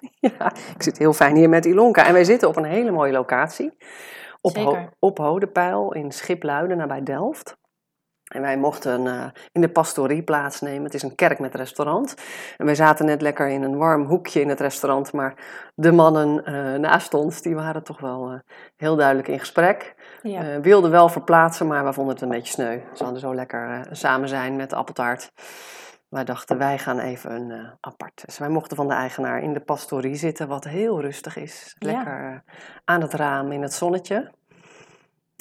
Ja, ik zit heel fijn hier met Ilonka en wij zitten op een hele mooie locatie. Op, Ho op Hodepeil in Schipluiden nabij Delft. En wij mochten uh, in de pastorie plaatsnemen. Het is een kerk met restaurant. En wij zaten net lekker in een warm hoekje in het restaurant. Maar de mannen uh, naast ons, die waren toch wel uh, heel duidelijk in gesprek. Ja. wilden wel verplaatsen, maar we vonden het een beetje sneu. Ze hadden zo lekker samen zijn met appeltaart. Wij dachten, wij gaan even een apart. Dus wij mochten van de eigenaar in de pastorie zitten, wat heel rustig is. Lekker ja. aan het raam in het zonnetje.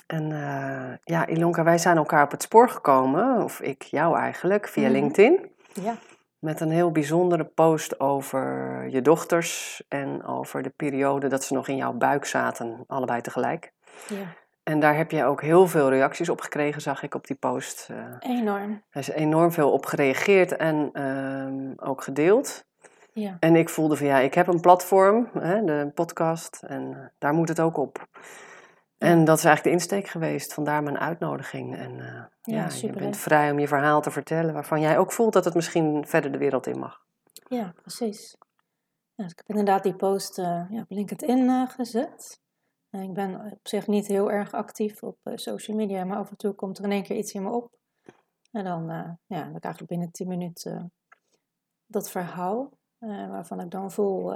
En uh, ja, Ilonka, wij zijn elkaar op het spoor gekomen, of ik jou eigenlijk, via mm -hmm. LinkedIn. Ja. Met een heel bijzondere post over je dochters en over de periode dat ze nog in jouw buik zaten, allebei tegelijk. Ja. En daar heb je ook heel veel reacties op gekregen, zag ik op die post. Uh, enorm. Er is enorm veel op gereageerd en uh, ook gedeeld. Ja. En ik voelde van ja, ik heb een platform, hè, de podcast, en daar moet het ook op. En dat is eigenlijk de insteek geweest, vandaar mijn uitnodiging. En uh, ja, ja je bent vrij om je verhaal te vertellen, waarvan jij ook voelt dat het misschien verder de wereld in mag. Ja, precies. Ja, dus ik heb inderdaad die post uh, ja, op LinkedIn uh, gezet. Ik ben op zich niet heel erg actief op social media, maar af en toe komt er in één keer iets in me op. En dan ja, heb ik eigenlijk binnen 10 minuten dat verhaal, waarvan ik dan voel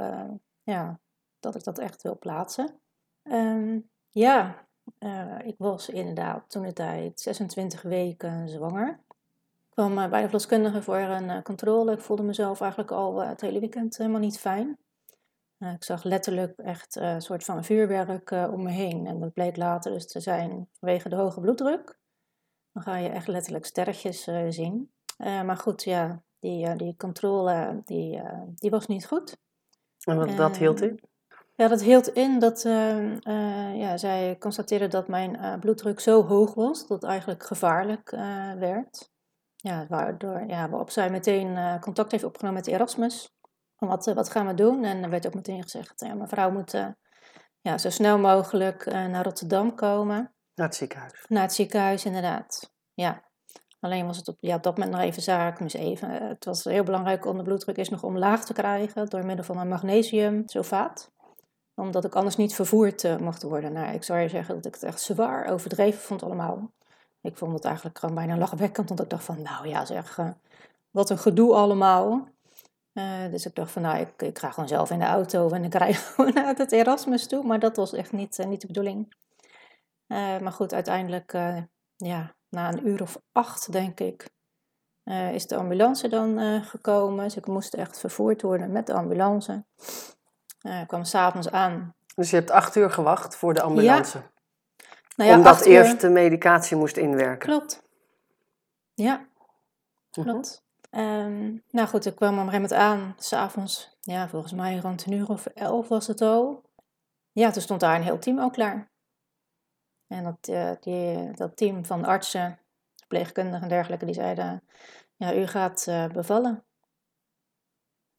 ja, dat ik dat echt wil plaatsen. Um, ja, uh, ik was inderdaad toen de tijd 26 weken zwanger. Ik kwam uh, bij de verloskundige voor een uh, controle. Ik voelde mezelf eigenlijk al het hele weekend helemaal niet fijn. Ik zag letterlijk echt een soort van vuurwerk om me heen. En dat bleek later dus te zijn vanwege de hoge bloeddruk. Dan ga je echt letterlijk sterretjes zien. maar goed, ja, die, die controle die, die was niet goed. En wat dat hield in? Ja, dat hield in dat uh, uh, ja, zij constateerde dat mijn uh, bloeddruk zo hoog was dat het eigenlijk gevaarlijk werd. Ja, waardoor, ja, waarop zij meteen contact heeft opgenomen met Erasmus. Wat, wat gaan we doen? En er werd ook meteen gezegd, ja, mevrouw moet ja, zo snel mogelijk naar Rotterdam komen. Naar het ziekenhuis? Naar het ziekenhuis, inderdaad. Ja. Alleen was het op, ja, op dat moment nog even zaak. Dus even, het was heel belangrijk om de bloeddruk is nog omlaag te krijgen door middel van een magnesiumsulfaat omdat ik anders niet vervoerd uh, mocht worden. Nou, ik zou je zeggen dat ik het echt zwaar overdreven vond allemaal. Ik vond het eigenlijk gewoon bijna lachwekkend, want ik dacht van, nou ja zeg, uh, wat een gedoe allemaal. Uh, dus ik dacht van, nou, ik, ik, ga gewoon zelf in de auto en ik rij gewoon naar het Erasmus toe. Maar dat was echt niet, niet de bedoeling. maar goed, uiteindelijk, ja, na een uur of acht denk ik, is de ambulance dan gekomen. Dus ik moest echt vervoerd worden met de ambulance. Ik kwam s'avonds aan. Dus je hebt acht uur gewacht voor de ambulance? Ja. Nou ja, Omdat eerst uur... de medicatie moest inwerken? Klopt. Ja, klopt. Um, nou goed, ik kwam op een gegeven moment aan, s'avonds. Ja, volgens mij rond een uur of elf was het al. Ja, toen stond daar een heel team ook klaar. En dat, uh, die, dat team van artsen, verpleegkundigen en dergelijke, die zeiden... Ja, u gaat uh, bevallen.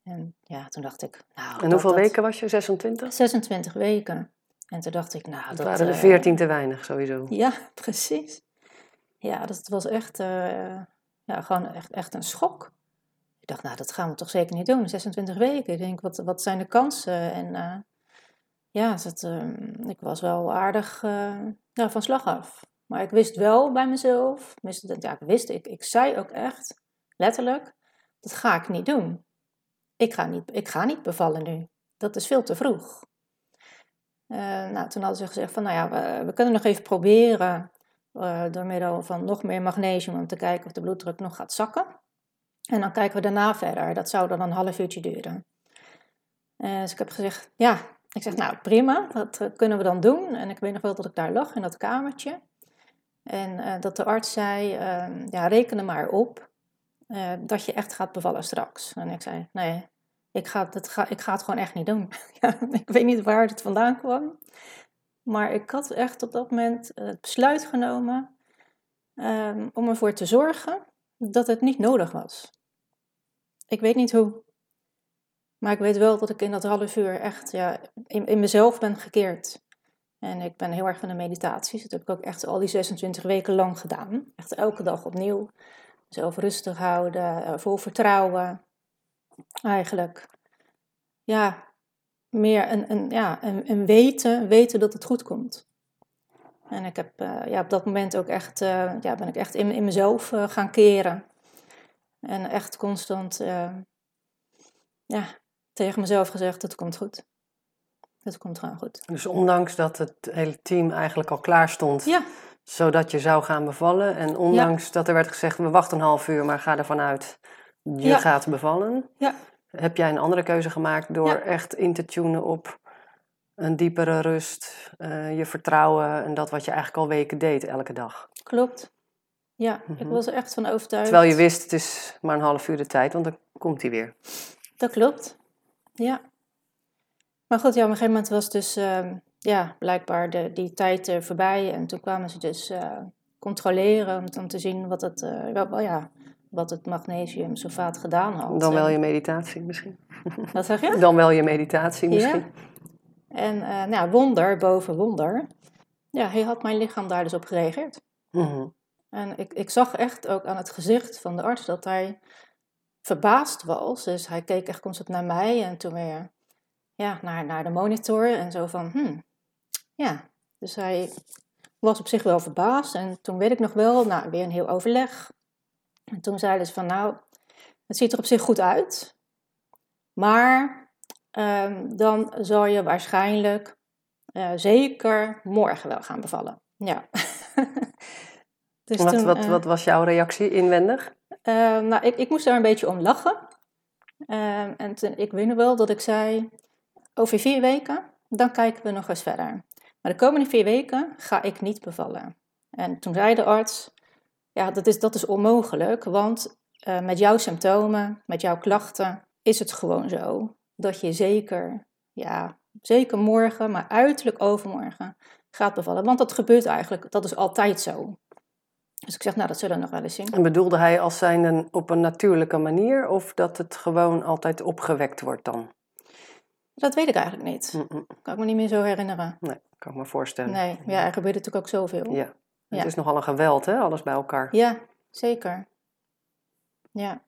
En ja, toen dacht ik, nou... En hoeveel dat, weken was je? 26? 26 weken. En toen dacht ik, nou... Dat, dat waren er 14 uh, te weinig, sowieso. Ja, precies. Ja, dat was echt, ja, gewoon echt, echt een schok. Ik dacht, nou, dat gaan we toch zeker niet doen. 26 weken. Ik denk, wat, wat zijn de kansen? En uh, ja, het, ik was wel aardig ja, van slag af. Maar ik wist wel bij mezelf, ja, ik wist, ik, ik zei ook echt, letterlijk, dat ga ik niet doen ik ga niet, ik ga niet bevallen nu. Dat is veel te vroeg. Uh, nou, toen hadden ze gezegd van, nou ja, we, we kunnen nog even proberen uh, door middel van nog meer magnesium om te kijken of de bloeddruk nog gaat zakken. En dan kijken we daarna verder. Dat zou dan een half uurtje duren. Uh, dus ik heb gezegd, ja, ik zeg, nou prima, dat kunnen we dan doen. En ik weet nog wel dat ik daar lag in dat kamertje. En dat de arts zei, ehm, ja, reken er maar op dat je echt gaat bevallen straks. En ik zei, nee, ik ga, ga, ik ga het gewoon echt niet doen. ik weet niet waar het vandaan kwam. Maar ik had echt op dat moment het besluit genomen um, om ervoor te zorgen dat het niet nodig was. Ik weet niet hoe. Maar ik weet wel dat ik in dat half uur echt ja, in, in mezelf ben gekeerd. En ik ben heel erg van de meditaties. Dat heb ik ook echt al die 26 weken lang gedaan. Echt elke dag opnieuw. Zelf rustig houden, eh, vol vertrouwen. Eigenlijk. Ja, meer een, een, ja, een, een weten, weten dat het goed komt. En ik heb uh, ja, op dat moment ook echt, uh, ja, ben ik echt in, in mezelf uh, gaan keren. En echt constant ja, tegen mezelf gezegd, het komt goed. Het komt gewoon goed. Dus ondanks dat het hele team eigenlijk al klaar stond, ja. zodat je zou gaan bevallen. En ondanks dat er werd gezegd, we wachten een half uur, maar ga ervan uit, je Ja. gaat bevallen. Ja. Heb jij een andere keuze gemaakt door Ja. echt in te tunen op een diepere rust, eh, je vertrouwen en dat wat je eigenlijk al weken deed elke dag? Klopt. Ja, ik Mhm. was er echt van overtuigd. Terwijl je wist, het is maar een half uur de tijd, want dan komt hij weer. Dat klopt. Ja. Maar goed, ja, op een gegeven moment was dus ehm, ja, blijkbaar de, die tijd eh, voorbij. En toen kwamen ze dus eh, controleren om, om te zien wat het, eh, wel, ja, wat het magnesiumsulfaat gedaan had. Dan wel En- je meditatie misschien. Wat zeg je? Dan wel je meditatie Ja. misschien. En eh, nou, wonder boven wonder. Ja, hij had mijn lichaam daar dus op gereageerd. Mhm. En ik, ik zag echt ook aan het gezicht van de arts dat hij verbaasd was. Dus hij keek echt constant naar mij en toen weer ja, naar, naar de monitor en zo van, hmm, ja. Dus hij was op zich wel verbaasd en toen weet ik nog wel, nou, weer een heel overleg. En toen zeiden ze van, nou, het ziet er op zich goed uit. Maar ehm, dan zal je waarschijnlijk eh, zeker morgen wel gaan bevallen. Ja. dus Wat, toen, wat, eh, wat was jouw reactie inwendig? Ehm, nou, ik, ik moest daar een beetje om lachen. Ehm, en toen, ik weet nog wel dat ik zei, over vier weken, dan kijken we nog eens verder. Maar de komende vier weken ga ik niet bevallen. En toen zei de arts, ja, dat is, dat is onmogelijk, want eh, met jouw symptomen, met jouw klachten, is het gewoon zo dat je zeker, ja, zeker morgen, maar uiterlijk overmorgen gaat bevallen. Want dat gebeurt eigenlijk, dat is altijd zo. Dus ik zeg, nou, dat zullen we nog wel eens zien. En bedoelde hij als zijnde op een natuurlijke manier of dat het gewoon altijd opgewekt wordt dan? Dat weet ik eigenlijk niet. Mm-mm. Kan ik me niet meer zo herinneren. Nee, kan ik me voorstellen. Nee, ja, er gebeurt natuurlijk ook zoveel. Ja. Ja. Het is nogal een geweld, hè, alles bij elkaar. Ja, zeker. Ja.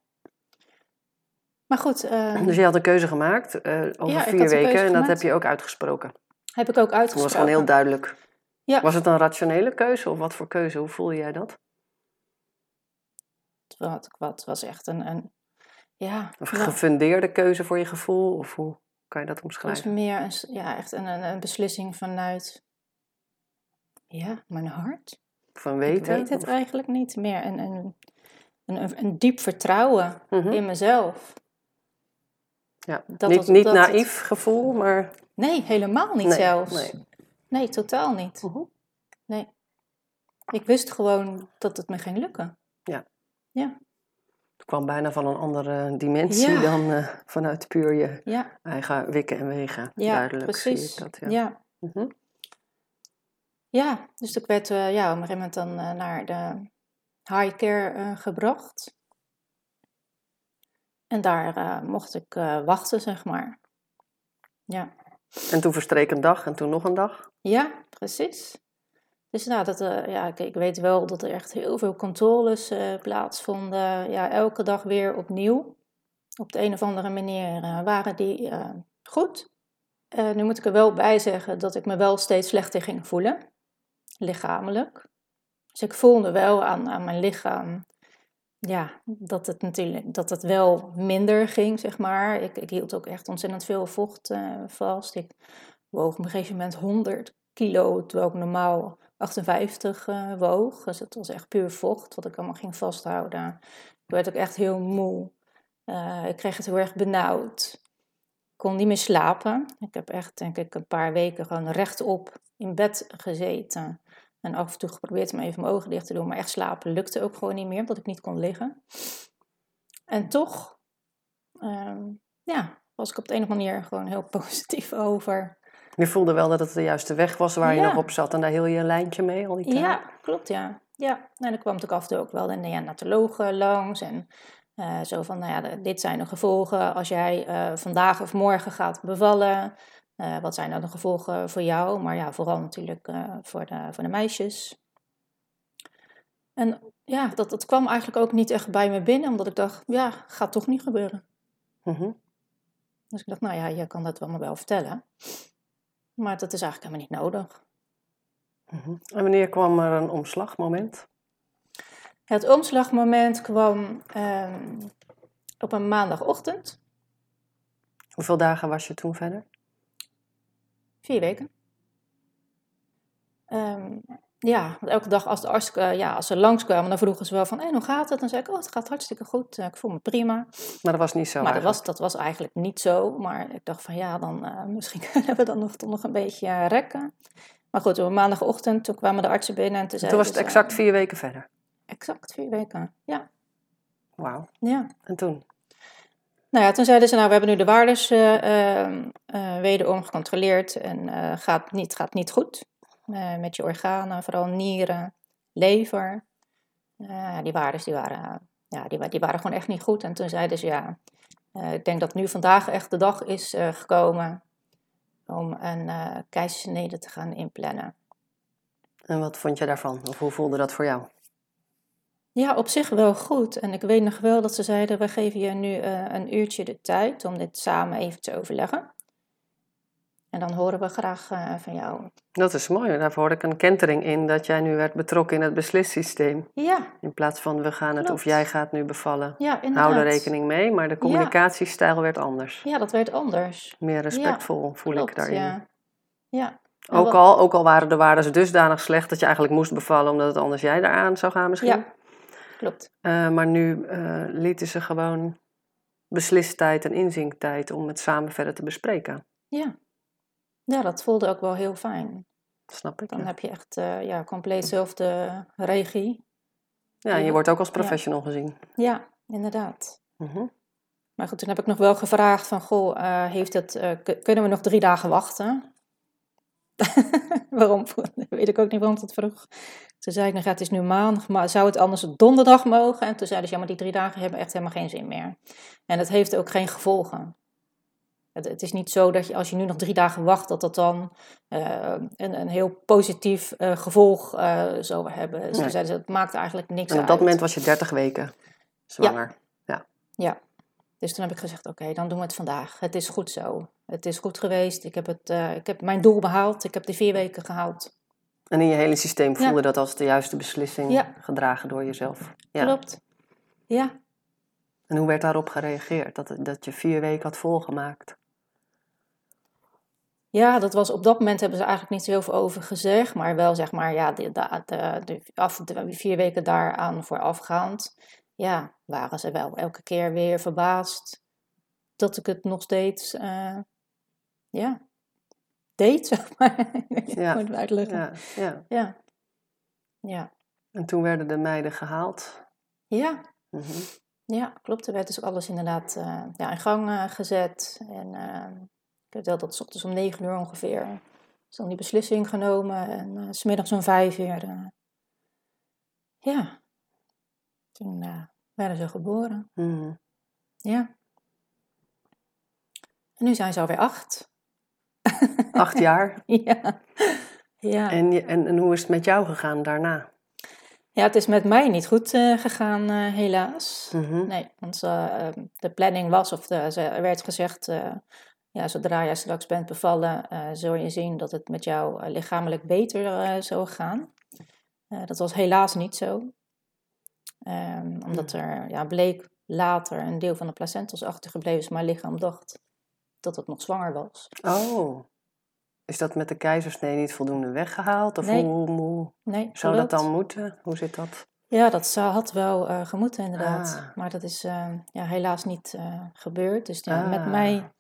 Maar goed, eh, Dus je had een keuze gemaakt eh, over Ja, vier een weken en dat gemaakt. heb je ook uitgesproken. heb ik ook Dat uitgesproken. was gewoon heel duidelijk. Ja. Was het een rationele keuze of wat voor keuze? Hoe voelde jij dat? Wat, wat was echt een, een ja, Of nou, gefundeerde keuze voor je gevoel? Of hoe kan je dat het was omschrijven? meer een, ja, echt een, een, een beslissing vanuit ja, mijn hart. Van Ik weten? weet het Of- eigenlijk niet. Meer een, een, een, een, diep vertrouwen Mhm. in mezelf. Ja. Dat niet niet dat het- naïef gevoel, maar... Nee, helemaal niet Nee, zelfs. nee. Nee, totaal niet. Mhm. Nee. Ik wist gewoon dat het me ging lukken. Het kwam bijna van een andere dimensie Ja. dan eh, vanuit puur je Ja, eigen wikken en wegen. ja Duidelijk zie precies. ik dat, ja. ja. Ja. Dus ik werd eh, ja, op een gegeven moment dan eh, naar de high care eh, gebracht. En daar mocht ik wachten, zeg maar. Ja. En toen verstreek een dag en toen nog een dag. Ja, precies. Dus nou, dat, ja, ik, ik weet wel dat er echt heel veel controles plaatsvonden. Ja, elke dag weer opnieuw. Op de een of andere manier waren die goed. Nu moet ik er wel bij zeggen dat ik me wel steeds slechter ging voelen. Lichamelijk. Dus ik voelde wel aan, aan mijn lichaam ja, dat het natuurlijk dat het wel minder ging, zeg maar. Ik, ik hield ook echt ontzettend veel vocht eh, vast. Ik woog op een gegeven moment 100 kilo, terwijl ik normaal 58 eh, woog. Dus het was echt puur vocht wat ik allemaal ging vasthouden. Ik werd ook echt heel moe. Eh, ik kreeg het heel erg benauwd. Ik kon niet meer slapen. Ik heb echt, denk ik, een paar weken gewoon rechtop in bed gezeten. En af en toe geprobeerd om even mijn ogen dicht te doen. Maar echt slapen lukte ook gewoon niet meer, omdat ik niet kon liggen. En toch, ehm, ja, was ik op de een of andere manier gewoon heel positief over. Je voelde wel dat het de juiste weg was waar je nog op zat en daar hield je een lijntje mee al die tijd? Ja, klopt ja. Ja, en dan kwam natuurlijk af en toe ook wel de neonatologen langs en uh, zo van, nou ja, dit zijn de gevolgen als jij uh, vandaag of morgen gaat bevallen. Uh, wat zijn nou de gevolgen voor jou, maar ja, vooral natuurlijk voor, de, voor de meisjes. En ja, dat, dat kwam eigenlijk ook niet echt bij me binnen, omdat ik dacht, ja, gaat toch niet gebeuren. Mm Dus ik dacht, nou ja, je kan dat wel maar wel vertellen. Maar dat is eigenlijk helemaal niet nodig. Mm En wanneer kwam er een omslagmoment? Het omslagmoment kwam um, op een maandagochtend. Hoeveel dagen was je toen verder? Vier weken. Um, ja, elke dag als de arts, uh, ja, als ze langskwamen, dan vroegen ze wel van, hé, hoe gaat het? Dan zei ik, oh, het gaat hartstikke goed, uh, ik voel me prima. Maar dat was niet zo Maar dat was, dat was eigenlijk niet zo, maar ik dacht van, ja, dan uh, misschien kunnen we dan nog, toch nog een beetje rekken. Maar goed, op maandagochtend, toen kwamen de artsen binnen en toen Toen was het exact vier weken verder? Exact vier weken, ja. Wauw. Ja. En toen? Nou ja, toen zeiden ze, nou, we hebben nu de waardes uh, wederom gecontroleerd en gaat, niet, gaat niet goed. met je organen, vooral nieren, lever. die waardes die waren, ja, die, die waren gewoon echt niet goed. En toen zeiden ze, ja, ik denk dat nu vandaag echt de dag is gekomen om een keizersnede te gaan inplannen. En wat vond je daarvan? Of hoe voelde dat voor jou? Ja, op zich wel goed. En ik weet nog wel dat ze zeiden: we geven je nu uh, een uurtje de tijd om dit samen even te overleggen. En dan horen we graag uh, van jou. Dat is mooi. Daarvoor hoor ik een kentering in dat jij nu werd betrokken in het beslissysteem. Ja. In plaats van we gaan het of jij gaat nu bevallen. Ja, inderdaad. Hou er rekening mee, maar de communicatiestijl werd anders. Ja, dat werd anders. Meer respectvol ja, voel klopt, ik daarin. Ja. ja. Ook al, ook al waren de waarden dusdanig slecht dat je eigenlijk moest bevallen omdat het anders jij eraan zou gaan misschien. Ja, klopt. Uh, maar nu uh, lieten ze gewoon beslistijd en inzinktijd om het samen verder te bespreken. Ja. ja, dat voelde ook wel heel fijn. Snap ik. Dan heb je echt uh, ja, compleet zelf de regie. Ja, en je wordt ook als professional ja. gezien. Ja, inderdaad. -hmm. Maar goed, toen heb ik nog wel gevraagd van, goh, heeft het, kunnen we nog drie dagen wachten? waarom? Weet ik ook niet waarom dat vroeg. Toen zei ik nog, ja, het is nu maandag, maar zou het anders donderdag mogen? En toen zeiden ze, ja, maar die drie dagen hebben echt helemaal geen zin meer. En het heeft ook geen gevolgen. Het, het is niet zo dat je, als je nu nog drie dagen wacht, dat dat dan uh, een, een heel positief uh, gevolg uh, zou hebben. Dus nee. zeiden ze, het maakt eigenlijk niks uit. En op dat moment was je 30 weken zwanger. Ja. ja. ja. Dus toen heb ik gezegd, oké, okay, dan doen we het vandaag. Het is goed zo. Het is goed geweest. Ik heb, het, uh, ik heb mijn doel behaald. Ik heb de vier weken gehaald. En in je hele systeem voelde ja. dat als de juiste beslissing ja. gedragen door jezelf. Ja. Klopt. Ja. En hoe werd daarop gereageerd? Dat, dat je vier weken had volgemaakt? Ja, dat was op dat moment hebben ze eigenlijk niet zo heel veel over gezegd. Maar wel zeg maar, ja, de, de, af, de vier weken daaraan voorafgaand. Ja, waren ze wel elke keer weer verbaasd dat ik het nog steeds, uh, ja, deed, zeg maar. ja. moet uitleggen. Ja, ja. ja. ja. En toen werden de meiden gehaald? Ja. Mm -hmm. Ja, klopt. Er werd dus alles inderdaad uh, ja, in gang uh, gezet. En uh, ik weet wel dat s ochtends om negen uur ongeveer is dan die beslissing genomen. En smiddags om vijf uur, ja, toen werden ze geboren. Mm -hmm. Ja. En nu zijn ze alweer acht. Acht jaar? ja. ja. En, en, en hoe is het met jou gegaan daarna? Ja, het is met mij niet goed uh, gegaan, uh, helaas. Mm -hmm. Nee, want uh, de planning was, of de, er werd gezegd, ja, zodra jij straks bent bevallen, zul je zien dat het met jou lichamelijk beter zou gaan. dat was helaas niet zo. Um, omdat er ja, bleek later een deel van de placentas achtergebleven is, mijn lichaam dacht dat het nog zwanger was. Oh, is dat met de keizersnee niet voldoende weggehaald? Of nee. hoe, hoe nee, zou dat dan moeten? Hoe zit dat? Ja, dat zou, had wel uh, gemoeten inderdaad. Ah. Maar dat is uh, ja, helaas niet uh, gebeurd. Dus ja, Ah. met mij,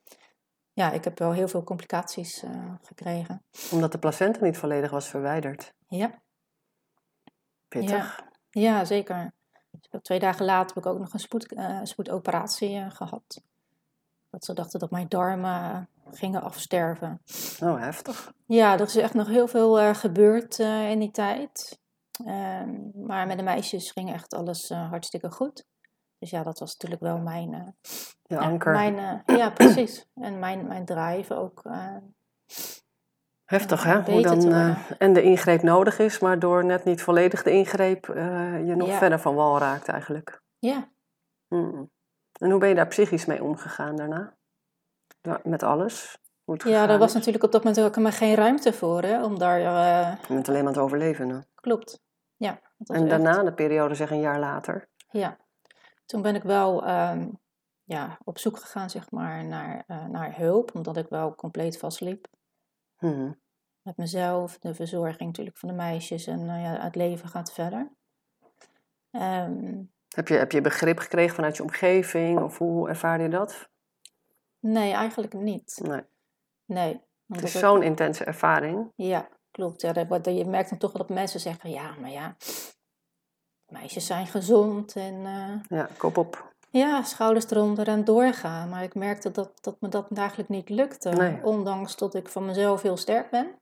ja, ik heb wel heel veel complicaties gekregen. Omdat de placenta niet volledig was verwijderd. Ja. Pittig. Ja, zeker. Dus twee dagen later heb ik ook nog een spoed, spoedoperatie gehad. Dat ze dachten dat mijn darmen gingen afsterven. Oh, heftig. Ja, er is echt nog heel veel uh, gebeurd uh, in die tijd. Ehm, maar met de meisjes ging echt alles uh, hartstikke goed. Dus ja, dat was natuurlijk wel mijn... ja, anker. Mijn, ja, precies. En mijn, mijn drive ook. Heftig, hè? Hoe dan, en de ingreep nodig is, maar door net niet volledig de ingreep je nog verder van wal raakt eigenlijk. Ja. Hmm. En hoe ben je daar psychisch mee omgegaan daarna? Met alles? ja, daar was natuurlijk op dat moment ook maar geen ruimte voor, hè, om daar... Uh... Je bent alleen maar aan het overleven, hè? Klopt, ja. En daarna, de periode zeg een jaar later? Ja, toen ben ik wel um, ja, op zoek gegaan, zeg maar, naar, uh, naar hulp, omdat ik wel compleet vastliep. Hmm. Met mezelf, de verzorging natuurlijk van de meisjes en uh, ja, het leven gaat verder. Um, heb je, heb je begrip gekregen vanuit je omgeving of hoe ervaar je dat? Nee, eigenlijk niet. Nee. Nee. Het is zo'n intense ervaring. Ja, klopt. Ja, je merkt dan toch wel dat mensen zeggen, ja, maar ja, meisjes zijn gezond en... Uh, ja, kop op. Ja, schouders eronder en doorgaan. Maar ik merkte dat, dat me dat eigenlijk niet lukte. Nee. Ondanks dat ik van mezelf heel sterk ben.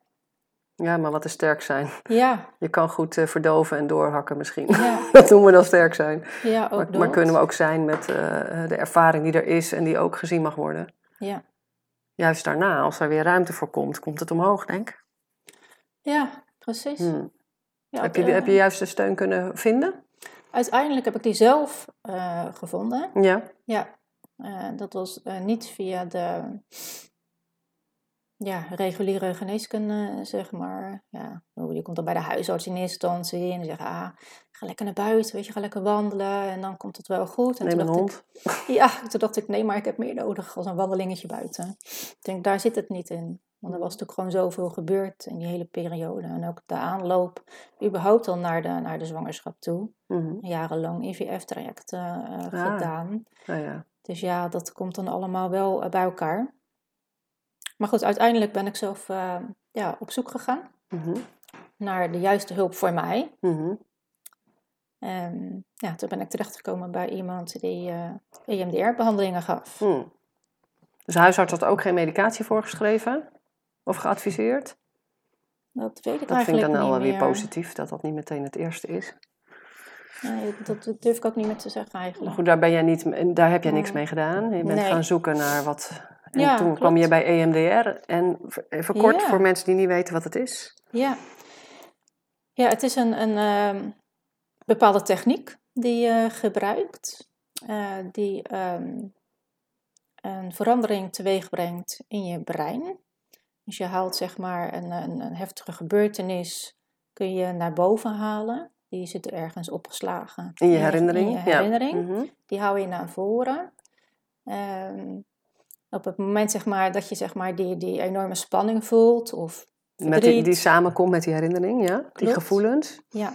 Ja, maar wat is sterk zijn? Ja. Je kan goed uh, verdoven en doorhakken misschien. Ja. dat noemen we dan sterk zijn. Ja, ook maar, maar, kunnen we ook zijn met uh, de ervaring die er is en die ook gezien mag worden. Ja. Juist daarna, als er weer ruimte voor komt, komt het omhoog, denk ik. Ja, precies. Hmm. Ja, heb, je, heb je juist de steun kunnen vinden? Uiteindelijk heb ik die zelf gevonden. Ja. Ja. dat was niet via de ja, reguliere geneeskunde, zeg maar. Ja, je komt dan bij de huisarts in eerste instantie en die zeggen, ah, ga lekker naar buiten, weet je, ga lekker wandelen en dan komt het wel goed. En Neem toen een dacht hond. Ik, ja, toen dacht ik, nee, maar ik heb meer nodig als een wandelingetje buiten. Ik denk, daar zit het niet in. Want er was natuurlijk gewoon zoveel gebeurd in die hele periode. En ook de aanloop, überhaupt al naar de, naar de zwangerschap toe. Mhm. Jarenlang IVF-traject uh, gedaan. Ah, ja. Dus ja, dat komt dan allemaal wel bij elkaar. Maar goed, uiteindelijk ben ik zelf uh, ja, op zoek gegaan Mhm. naar de juiste hulp voor mij. Mhm. En ja, toen ben ik terechtgekomen bij iemand die uh, EMDR-behandelingen gaf. Hmm. Dus de huisarts had ook geen medicatie voorgeschreven of geadviseerd? Dat weet ik Dat vind ik eigenlijk dan wel niet weer positief, dat dat niet meteen het eerste is. Nee, dat, durf ik ook niet meer te zeggen Maar eigenlijk. goed, daar, ben jij niet, daar heb jij niks mee gedaan. Je bent Nee. gaan zoeken naar wat... En Ja, toen kwam je bij EMDR. En even kort Ja. voor mensen die niet weten wat het is. Ja, ja het is een, een ehm, bepaalde techniek die je gebruikt, eh, die ehm, een verandering teweeg brengt in je brein. Dus je haalt zeg maar een, een, een heftige gebeurtenis, kun je naar boven halen. Die zit ergens opgeslagen. In je herinnering. In je Ja. herinnering. Mhm. Die hou je naar voren. Ehm, op het moment zeg maar, dat je zeg maar, die, die enorme spanning voelt, of Met die, die samenkomt met die herinnering, ja? Die gevoelens. ja,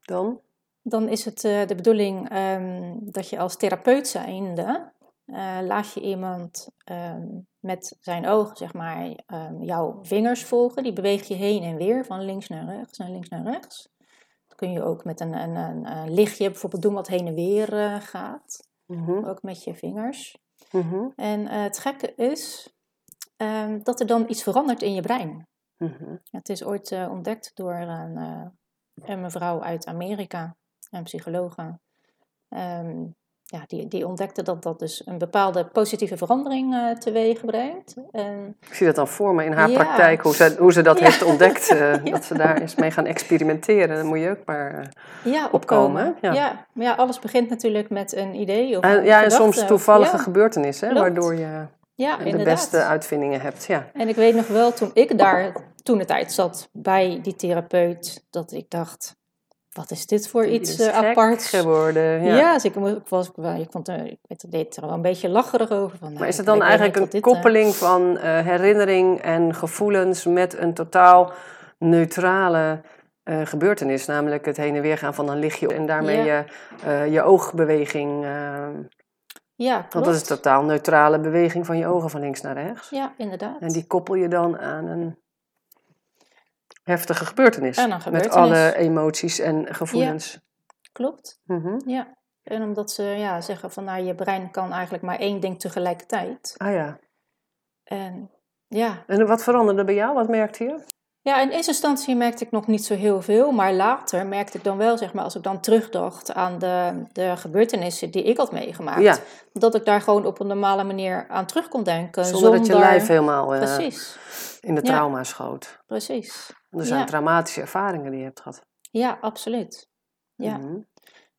Dan? dan is het eh, de bedoeling ehm, dat je als therapeut zijnde eh, laat je iemand ehm, met zijn ogen zeg maar, ehm, jouw vingers volgen. Die beweeg je heen en weer van links naar rechts en links naar rechts. Dat kun je ook met een, een, een, een lichtje bijvoorbeeld doen wat heen en weer eh, gaat. Mhm. Ook met je vingers. Mhm. En eh, het gekke is ehm, dat er dan iets verandert in je brein. Mhm. Het is ooit eh, ontdekt door een, eh, een mevrouw uit Amerika, een psychologe. Ehm, ja, die, die ontdekte dat dat dus een bepaalde positieve verandering eh, teweeg brengt. En, Ik zie dat dan voor me in haar Ja. praktijk, hoe ze, hoe ze dat Ja. heeft ontdekt. eh, Ja. Dat ze daar eens mee gaan experimenteren. Dan moet je ook maar... ja, Opkomen, ja. maar ja, alles begint natuurlijk met een idee. Of en, een ja, en soms toevallige gebeurtenissen, klopt. waardoor je ja, de inderdaad. beste uitvindingen hebt. Ja. En ik weet nog wel, toen ik daar toen de tijd zat bij die therapeut, dat ik dacht, wat is dit voor iets is eh, gek aparts? geworden. Ja, Ja. dus ik, was, ik vond ik weet- deed er wel een beetje lacherig over. Van, nou, Maar is het ik- dan eigenlijk een dit, eh, koppeling van eh, herinnering en gevoelens met een totaal neutrale gebeurtenis? Namelijk het heen en weer gaan van een lichtje en daarmee Ja. je, je oogbeweging. Ja, klopt. want dat is een totaal neutrale beweging van je ogen van links naar rechts. Ja, inderdaad. En die koppel je dan aan een heftige gebeurtenis. Aan een Met alle emoties en gevoelens. Klopt, Mhm. ja. En omdat ze ja, zeggen van nou, je brein kan eigenlijk maar één ding tegelijkertijd. Ah ja. En ja. En wat veranderde bij jou? Wat merkte je? Ja, in eerste instantie merkte ik nog niet zo heel veel, maar later merkte ik dan wel, zeg maar, als ik dan terugdacht aan de, de gebeurtenissen die ik had meegemaakt, dat ik daar gewoon op een normale manier aan terug kon denken. Zonder, zonder... dat je lijf helemaal uh, Precies. in de trauma ja. schoot. Precies. Er zijn traumatische ervaringen die je hebt gehad. Ja, absoluut. Ja. Mm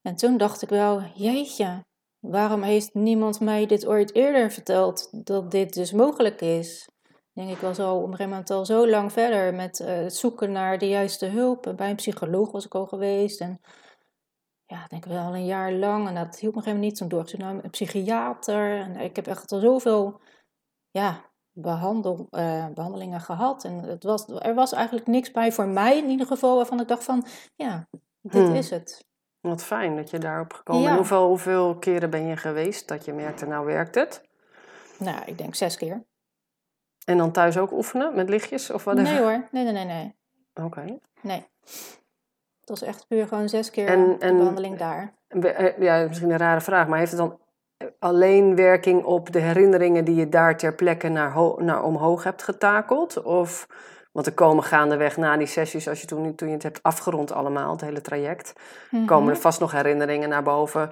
En toen dacht ik wel, jeetje, waarom heeft niemand mij dit ooit eerder verteld, dat dit dus mogelijk is? denk ik wel zo op een gegeven moment al zo lang verder met uh, het zoeken naar de juiste hulp. Bij een psycholoog was ik al geweest. En ja, denk ik wel al een jaar lang. En dat hielp me helemaal niet. Toen door naar een psychiater. En ik heb echt al zoveel ja, behandel, uh, behandelingen gehad. En het was, er was eigenlijk niks bij voor mij in ieder geval. Waarvan ik dacht van, ja, dit hmm. is het. Wat fijn dat je daarop gekomen bent. Hoeveel, hoeveel keren ben je geweest dat je merkte, nou werkt het? Nou, ik denk zes keer. En dan thuis ook oefenen met lichtjes of wat? Nee hoor, nee, nee, nee, nee. Oké. Nee. Het was echt puur gewoon zes keer en, en, behandeling daar. Eh, ja, misschien een rare vraag, maar heeft het dan alleen werking op de herinneringen die je daar ter plekke naar, naar omhoog hebt getakeld? Of, want er komen gaandeweg na die sessies, als je toen, toen je het hebt afgerond allemaal, het hele traject, mhm. komen er vast nog herinneringen naar boven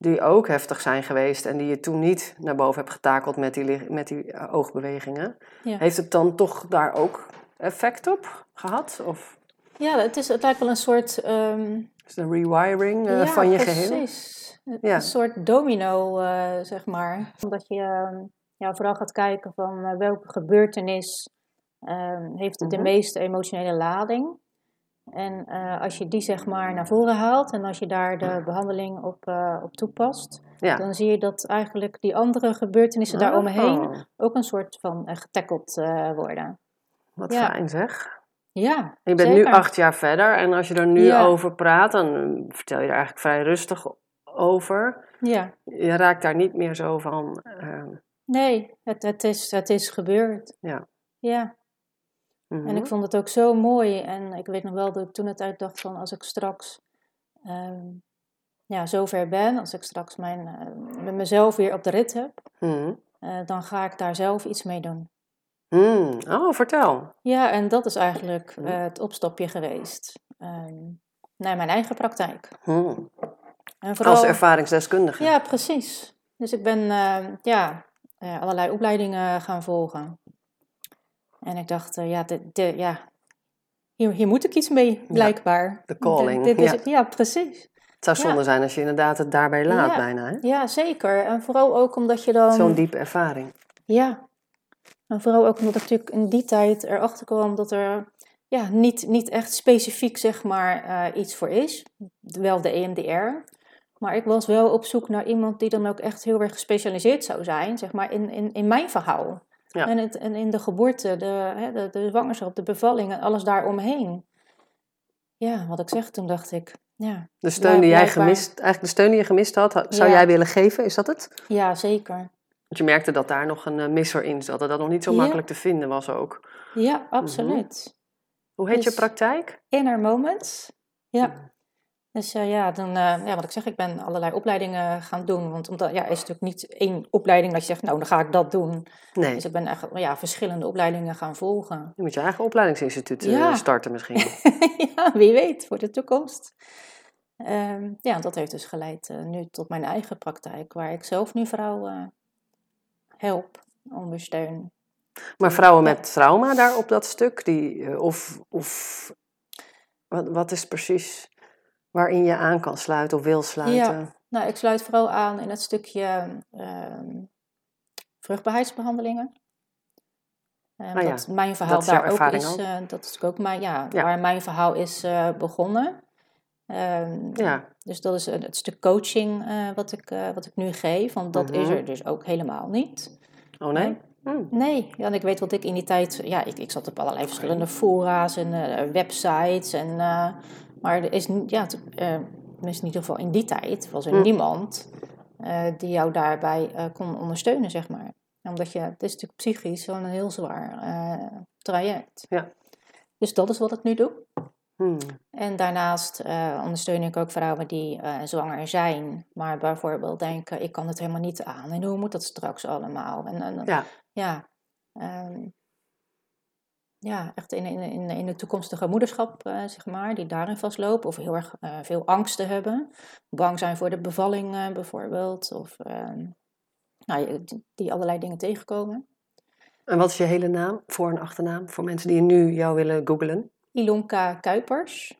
die ook heftig zijn geweest en die je toen niet naar boven hebt getakeld met die, met die eh, oogbewegingen. Heeft het dan toch daar ook effect op gehad? Of? Ja, het, is, het lijkt wel een soort... Um... Is een rewiring uh, van je precies. geheel? precies. Ja. Een soort domino, uh, zeg maar. Omdat je ehm, ja, vooral gaat kijken van welke gebeurtenis um, heeft de mhm. meeste emotionele lading. En uh, als je die zeg maar naar voren haalt en als je daar de behandeling op, uh, op toepast, ja. dan zie je dat eigenlijk die andere gebeurtenissen oh. daaromheen ook een soort van uh, getackeld worden. Wat ja. fijn zeg. Ja, Je bent nu acht jaar verder en als je er nu over praat, dan vertel je er eigenlijk vrij rustig over. Ja. Je raakt daar niet meer zo van. Nee, het, het, is, het is gebeurd. Ja. Ja. En ik mhm. vond het ook zo mooi. En ik weet nog wel dat ik toen het uit dacht van als ik straks um, ja, zover ben, als ik straks mijn, uh, met mezelf weer op de rit heb, uh, dan ga ik daar zelf iets mee doen. Mm. Oh, vertel. Ja, en dat is eigenlijk uh, het opstapje geweest um, naar mijn eigen praktijk. En vooral, als ervaringsdeskundige. Ja, precies. Dus ik ben ja, allerlei opleidingen gaan volgen. En ik dacht, uh, ja, de, de, ja hier, hier moet ik iets mee, blijkbaar. de calling. dit is ja. Het, ja, precies. Het zou zonde zijn als je inderdaad het daarbij laat, bijna. Hè? Ja, zeker. En vooral ook omdat je dan... Zo'n diepe ervaring. Ja. En vooral ook omdat ik natuurlijk in die tijd erachter kwam dat er ja, niet, niet echt specifiek zeg maar uh, iets voor is. Wel de EMDR. Maar ik was wel op zoek naar iemand die dan ook echt heel erg gespecialiseerd zou zijn, zeg maar, in, in, in mijn verhaal. Ja. En, het, en in de geboorte, de, hè, de, de zwangerschap, de bevalling en alles daaromheen. Ja, wat ik zeg, toen dacht ik, ja. De steun die jij gemist, eigenlijk de steun die je gemist had, zou jij willen geven, is dat het? Ja, zeker. Want je merkte dat daar nog een uh, misser in zat, dat dat nog niet zo makkelijk te vinden was ook. Ja, absoluut. Mhm. Hoe heet je dus praktijk? Inner Moments. Ja. Dus uh, ja, dan, uh, ja, wat ik zeg, ik ben allerlei opleidingen gaan doen. Want omdat, ja, is natuurlijk niet één opleiding dat je zegt, nou, dan ga ik dat doen. Nee. Dus ik ben echt ja, verschillende opleidingen gaan volgen. Je moet je eigen opleidingsinstituut uh, starten misschien. ja, wie weet, voor de toekomst. Um, ja, dat heeft dus geleid nu tot mijn eigen praktijk, waar ik zelf nu vrouwen help, ondersteun. Maar vrouwen met trauma daar op dat stuk, die, of, of wat, wat is precies waarin je aan kan sluiten of wil sluiten? Ja, nou, ik sluit vooral aan in het stukje uh, vruchtbaarheidsbehandelingen. Ah, ja. mijn verhaal dat daar ook is, uh, dat is ook mijn, ja, ja, waar mijn verhaal is uh, begonnen. Ehm, ja. Dus dat is het stuk coaching wat, ik, wat ik nu geef, want dat is mhm. er dus ook helemaal niet. Oh nee? Hmm. Nee, ja, en ik weet wat ik in die tijd, ja, ik, ik zat op allerlei verschillende fora's en websites en maar er is, ja, uh, in ieder geval in die tijd, was er hm. niemand uh, die jou daarbij uh, kon ondersteunen, zeg maar. Omdat je, het is natuurlijk psychisch zo'n heel zwaar traject. Ja. Dus dat is wat ik nu doe. Hmm. En daarnaast ondersteun ik ook vrouwen die zwanger zijn, maar bijvoorbeeld denken: ik kan het helemaal niet aan en hoe moet dat straks allemaal? En, en ja, ja, um, ja echt in, in, in, in de toekomstige moederschap, uh, zeg maar, die daarin vastlopen of heel erg veel angsten hebben, bang zijn voor de bevalling bijvoorbeeld, of ehm, nou, die, die allerlei dingen tegenkomen. En wat is je hele naam, voor- en achternaam, voor mensen die nu jou willen googlen? Ilonka Kuipers.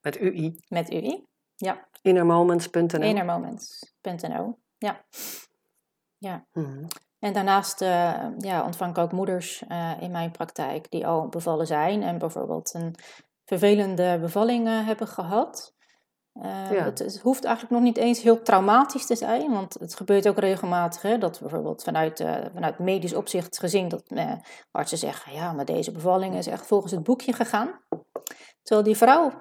Met UI? Met UI, ja. Innermoments.nl Innermoments.nl, ja. ja. Mhm. En daarnaast uh, ja, ontvang ik ook moeders uh, in mijn praktijk die al bevallen zijn en bijvoorbeeld een vervelende bevalling uh, hebben gehad. Het, het, hoeft eigenlijk nog niet eens heel traumatisch te zijn, want het gebeurt ook regelmatig hè, dat bijvoorbeeld vanuit, vanuit medisch opzicht gezien dat artsen zeggen, ja, maar deze bevalling is echt volgens het boekje gegaan. Terwijl die vrouw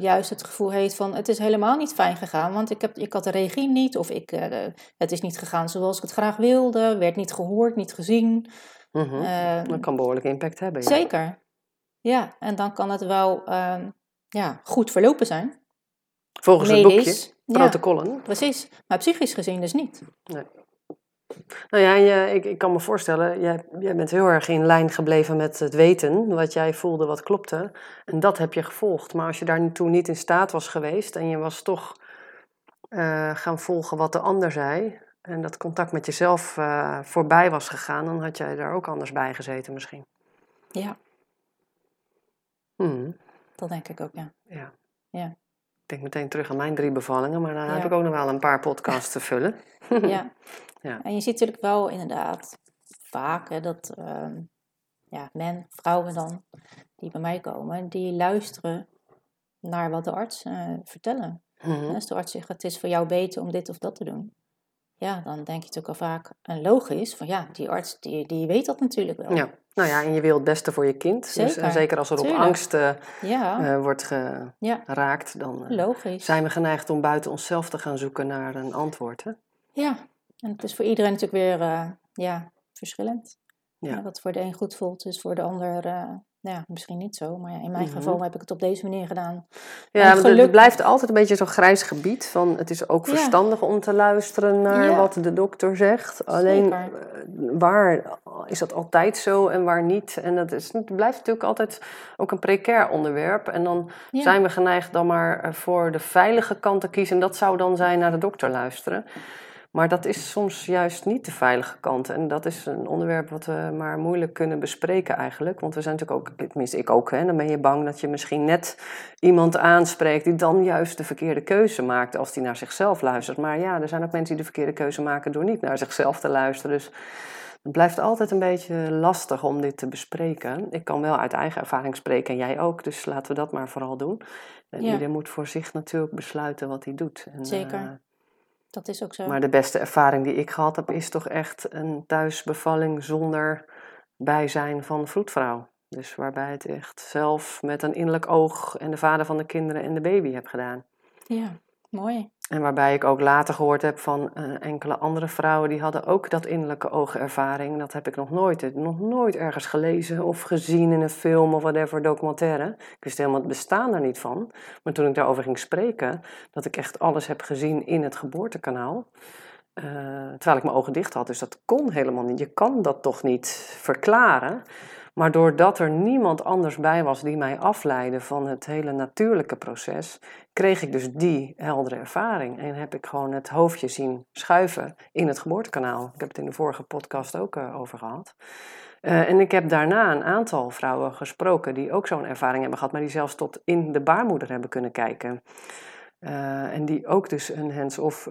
juist het gevoel heeft van, het is helemaal niet fijn gegaan, want ik, heb, ik had de regie niet, of ik, het is niet gegaan zoals ik het graag wilde, werd niet gehoord, niet gezien. Mm -hmm. dat kan behoorlijk impact hebben. Ja. Zeker, ja, en dan kan het wel ehm, ja, goed verlopen zijn. Volgens het boekje, protocollen. Ja, precies, maar psychisch gezien dus niet. Nee. Nou ja, je, ik, ik kan me voorstellen, jij, jij bent heel erg in lijn gebleven met het weten, wat jij voelde, wat klopte. En dat heb je gevolgd. Maar als je daar toen niet in staat was geweest en je was toch uh, gaan volgen wat de ander zei, en dat contact met jezelf uh, voorbij was gegaan, dan had jij daar ook anders bij gezeten misschien. Ja. Hmm. Dat denk ik ook, ja. Ja. ja. Ik denk meteen terug aan mijn drie bevallingen, maar daar heb ik ook nog wel een paar podcasts te vullen. ja. ja, en je ziet natuurlijk wel inderdaad vaak hè, dat uh, ja, men, vrouwen dan, die bij mij komen, die luisteren naar wat de arts uh, vertellen. Mm Als de arts zegt, het is voor jou beter om dit of dat te doen. Ja, dan denk je natuurlijk al vaak een logisch van ja, die arts die, die weet dat natuurlijk wel. Ja. Nou ja, en je wil het beste voor je kind. Dus, zeker, dus, zeker als er op angst uh, ja. uh, wordt geraakt, ja. dan uh, zijn we geneigd om buiten onszelf te gaan zoeken naar een antwoord. Hè? Ja, en het is voor iedereen natuurlijk weer ja, verschillend. Ja. wat voor de een goed voelt, is voor de ander ja, misschien niet zo, maar ja, in mijn mhm. geval heb ik het op deze manier gedaan. Ja, maar het blijft altijd een beetje zo'n grijs gebied. Van, het is ook verstandig om te luisteren naar wat de dokter zegt. Alleen eh, waar is dat altijd zo en waar niet? En dat is, het blijft natuurlijk altijd ook een precair onderwerp. En dan zijn we geneigd dan maar eh, voor de veilige kant te kiezen. En dat zou dan zijn naar de dokter luisteren. Maar dat is soms juist niet de veilige kant. En dat is een onderwerp wat we maar moeilijk kunnen bespreken eigenlijk. Want we zijn natuurlijk ook, tenminste ik ook, hè, dan ben je bang dat je misschien net iemand aanspreekt die dan juist de verkeerde keuze maakt als die naar zichzelf luistert. Maar ja, er zijn ook mensen die de verkeerde keuze maken door niet naar zichzelf te luisteren. Dus het blijft altijd een beetje lastig om dit te bespreken. Ik kan wel uit eigen ervaring spreken en jij ook, dus laten we dat maar vooral doen. En iedereen moet voor zich natuurlijk besluiten wat hij doet. En, Zeker. Uh, dat is ook zo. Maar de beste ervaring die ik gehad heb, is toch echt een thuisbevalling zonder bijzijn van vroedvrouw. Dus waarbij het echt zelf met een innerlijk oog en de vader van de kinderen en de baby heb gedaan. Ja, mooi. En waarbij ik ook later gehoord heb van uh, enkele andere vrouwen die hadden ook dat innerlijke oogervaring. Dat heb ik nog nooit, nog nooit ergens gelezen of gezien in een film of whatever documentaire. Ik wist helemaal het bestaan er niet van. Maar toen ik daarover ging spreken, dat ik echt alles heb gezien in het geboortekanaal. Uh, terwijl ik mijn ogen dicht had, dus dat kon helemaal niet. Je kan dat toch niet verklaren. Maar doordat er niemand anders bij was die mij afleidde van het hele natuurlijke proces, kreeg ik dus die heldere ervaring. En heb ik gewoon het hoofdje zien schuiven in het geboortekanaal. Ik heb het in de vorige podcast ook uh, over gehad. Uh, en ik heb daarna een aantal vrouwen gesproken die ook zo'n ervaring hebben gehad, maar die zelfs tot in de baarmoeder hebben kunnen kijken. Uh, en die ook dus een hands-off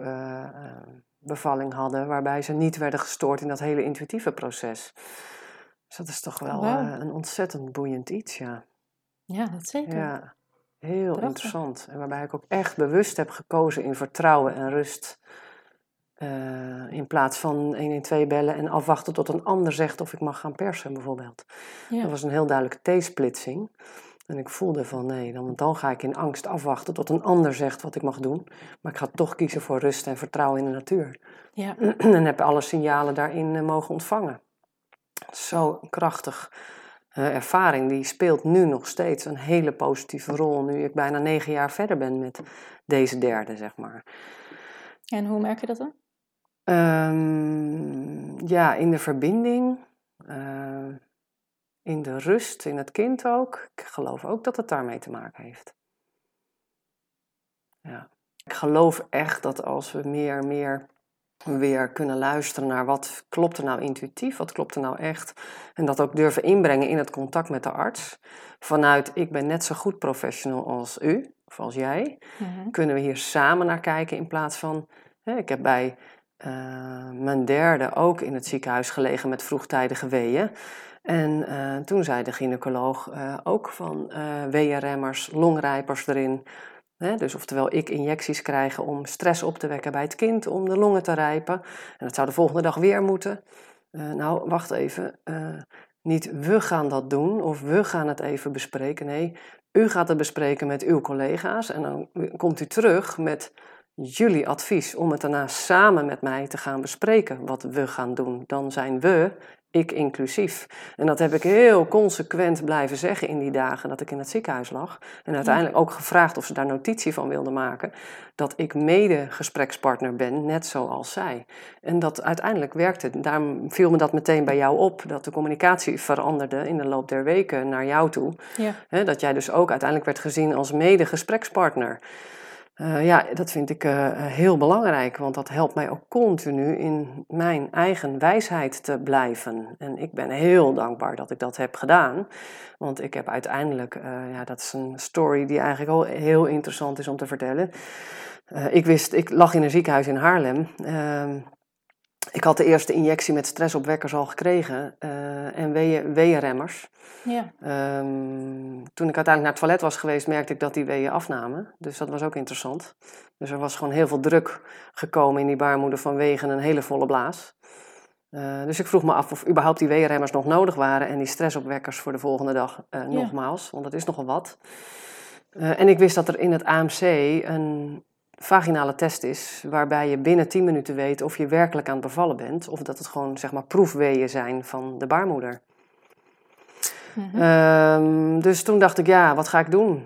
bevalling hadden, waarbij ze niet werden gestoord in dat hele intuïtieve proces. Dus dat is toch wel uh, een ontzettend boeiend iets, ja. Ja, dat zeker. Ja, heel interessant. En waarbij ik ook echt bewust heb gekozen in vertrouwen en rust. Uh, in plaats van 112 bellen en afwachten tot een ander zegt of ik mag gaan persen, bijvoorbeeld. Ja. Dat was een heel duidelijke T-splitsing. En ik voelde van nee, dan, dan ga ik in angst afwachten tot een ander zegt wat ik mag doen. Maar ik ga toch kiezen voor rust en vertrouwen in de natuur. Ja. en heb alle signalen daarin uh, mogen ontvangen zo krachtig. ervaring die speelt nu nog steeds een hele positieve rol. Nu ik bijna negen jaar verder ben met deze derde, zeg maar. En hoe merk je dat dan? Ehm, ja, in de verbinding, uh, in de rust, in het kind ook. Ik geloof ook dat het daarmee te maken heeft. Ja. Ik geloof echt dat als we meer meer weer kunnen luisteren naar wat klopt er nou intuïtief, wat klopt er nou echt. En dat ook durven inbrengen in het contact met de arts. Vanuit ik ben net zo goed professional als u of als jij. Mhm. Kunnen we hier samen naar kijken in plaats van. Hè, ik heb bij uh, mijn derde ook in het ziekenhuis gelegen met vroegtijdige weeën. En uh, toen zei de gynaecoloog uh, ook van weeënremmers, longrijpers erin. Dus oftewel ik injecties krijgen om stress op te wekken bij het kind, om de longen te rijpen. En dat zou de volgende dag weer moeten. nou, wacht even. niet we gaan dat doen of we gaan het even bespreken. Nee, u gaat het bespreken met uw collega's. En dan komt u terug met jullie advies om het daarna samen met mij te gaan bespreken wat we gaan doen. Dan zijn we, ik inclusief. En dat heb ik heel consequent blijven zeggen in die dagen dat ik in het ziekenhuis lag. En uiteindelijk ook gevraagd of ze daar notitie van wilden maken. Dat ik mede gesprekspartner ben, net zoals zij. En dat uiteindelijk werkte. Daarom viel me dat meteen bij jou op. Dat de communicatie veranderde in de loop der weken naar jou toe. Ja. dat jij dus ook uiteindelijk werd gezien als mede gesprekspartner. Uh, ja, dat vind ik uh, heel belangrijk, want dat helpt mij ook continu in mijn eigen wijsheid te blijven. En ik ben heel dankbaar dat ik dat heb gedaan, want ik heb uiteindelijk, ja, dat is een story die eigenlijk al heel interessant is om te vertellen. ik wist, ik lag in een ziekenhuis in Haarlem. Ehm, ik had de eerste injectie met stressopwekkers al gekregen en weeënremmers. Ja. Um, toen ik uiteindelijk naar het toilet was geweest, merkte ik dat die weeën afnamen. Dus dat was ook interessant. Dus er was gewoon heel veel druk gekomen in die baarmoeder vanwege een hele volle blaas. Uh, dus ik vroeg me af of überhaupt die weeënremmers nog nodig waren en die stressopwekkers voor de volgende dag uh, nogmaals, want dat is nogal wat. En ik wist dat er in het AMC een vaginale test is, waarbij je binnen 10 minuten weet of je werkelijk aan het bevallen bent, of dat het gewoon zeg maar proefweeën zijn van de baarmoeder. Mhm. Ehm, dus toen dacht ik, ja, wat ga ik doen?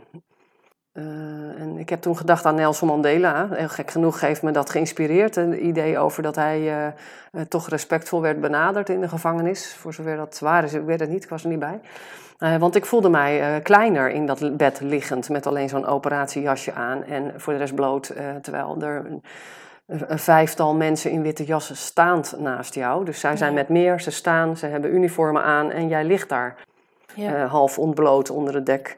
Uh, en ik heb toen gedacht aan Nelson Mandela. Heel gek genoeg heeft me dat geïnspireerd. Een idee over dat hij uh, uh, toch respectvol werd benaderd in de gevangenis. Voor zover dat waar is, ik weet het niet, ik was er niet bij. Want ik voelde mij kleiner in dat bed liggend met alleen zo'n operatiejasje aan en voor de rest bloot. terwijl er een, een, vijftal mensen in witte jassen staand naast jou. Dus zij zijn met meer, ze staan, ze hebben uniformen aan en jij ligt daar. Eh, half ontbloot onder het dek.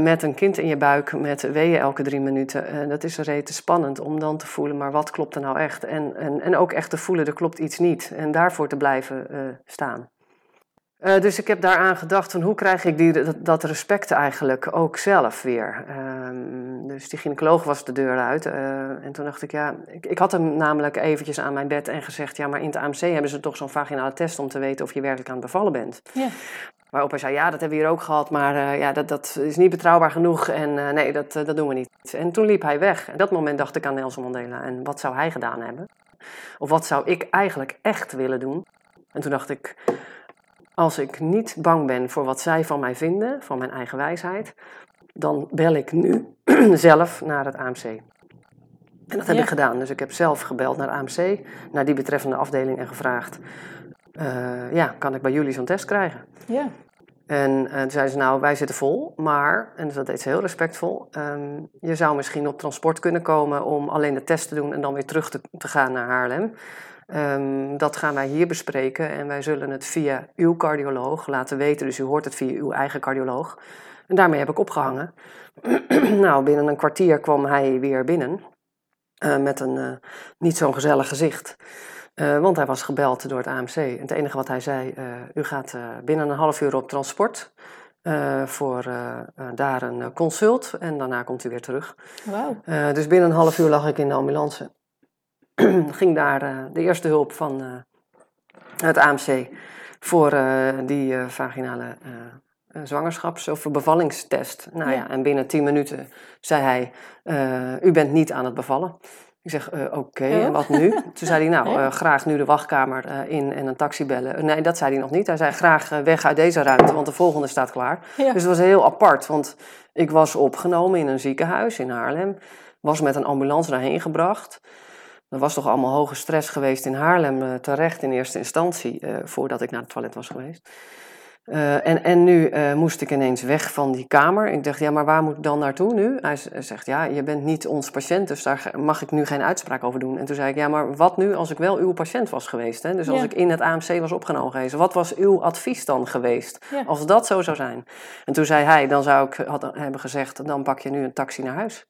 Met een kind in je buik met weeën elke drie minuten. Dat is rete spannend om dan te voelen, maar wat klopt er nou echt? En, en, en ook echt te voelen, er klopt iets niet. En daarvoor te blijven staan. Dus ik heb daaraan gedacht van hoe krijg ik die, dat, respect eigenlijk ook zelf weer. Ehm, dus die gynaecoloog was de deur uit. en toen dacht ik, ja, ik, ik, had hem namelijk eventjes aan mijn bed en gezegd... ja, maar in het AMC hebben ze toch zo'n vaginale test om te weten of je werkelijk aan het bevallen bent. Ja. Waarop hij zei, ja, dat hebben we hier ook gehad, maar uh, ja, dat, dat is niet betrouwbaar genoeg en nee, dat, dat doen we niet. En toen liep hij weg. En dat moment dacht ik aan Nelson Mandela. En wat zou hij gedaan hebben? Of wat zou ik eigenlijk echt willen doen? En toen dacht ik, als ik niet bang ben voor wat zij van mij vinden, van mijn eigen wijsheid, dan bel ik nu zelf naar het AMC. En dat heb ik gedaan. Dus ik heb zelf gebeld naar AMC, naar die betreffende afdeling en gevraagd: uh, ja, kan ik bij jullie zo'n test krijgen? Ja. En uh, toen zeiden ze, nou, wij zitten vol, maar, en dat deed ze heel respectvol, um, je zou misschien op transport kunnen komen om alleen de test te doen en dan weer terug te, te gaan naar Haarlem. Um, dat gaan wij hier bespreken en wij zullen het via uw cardioloog laten weten. Dus u hoort het via uw eigen cardioloog. En daarmee heb ik opgehangen. nou, binnen een kwartier kwam hij weer binnen. Uh, met een uh, niet zo'n gezellig gezicht. Uh, want hij was gebeld door het AMC. En het enige wat hij zei, u gaat binnen een half uur op transport voor daar een consult en daarna komt u weer terug. Wow. dus binnen een half uur lag ik in de ambulance. Ging daar de eerste hulp van het AMC voor die vaginale zwangerschaps- of bevallingstest. Nou ja. ja. en binnen tien minuten zei hij, u bent niet aan het bevallen. Ik zeg, oké, en oh. wat nu? Toen zei hij, nou, graag nu de wachtkamer in en een taxi bellen. nee, dat zei hij nog niet. Hij zei, graag weg uit deze ruimte, want de volgende staat klaar. Dus het was heel apart, want ik was opgenomen in een ziekenhuis in Haarlem. Was met een ambulance daarheen gebracht. Er was toch allemaal hoge stress geweest in Haarlem, terecht in eerste instantie, voordat ik naar het toilet was geweest. Uh, en, en nu uh, moest ik ineens weg van die kamer. Ik dacht, ja, maar waar moet ik dan naartoe nu? Hij zegt, ja, je bent niet ons patiënt, dus daar mag ik nu geen uitspraak over doen. En toen zei ik, ja, maar wat nu als ik wel uw patiënt was geweest? Hè? Dus als ik in het AMC was opgenomen geweest, wat was uw advies dan geweest? Als dat zo zou zijn. En toen zei hij, dan zou ik had, hebben gezegd, dan pak je nu een taxi naar huis.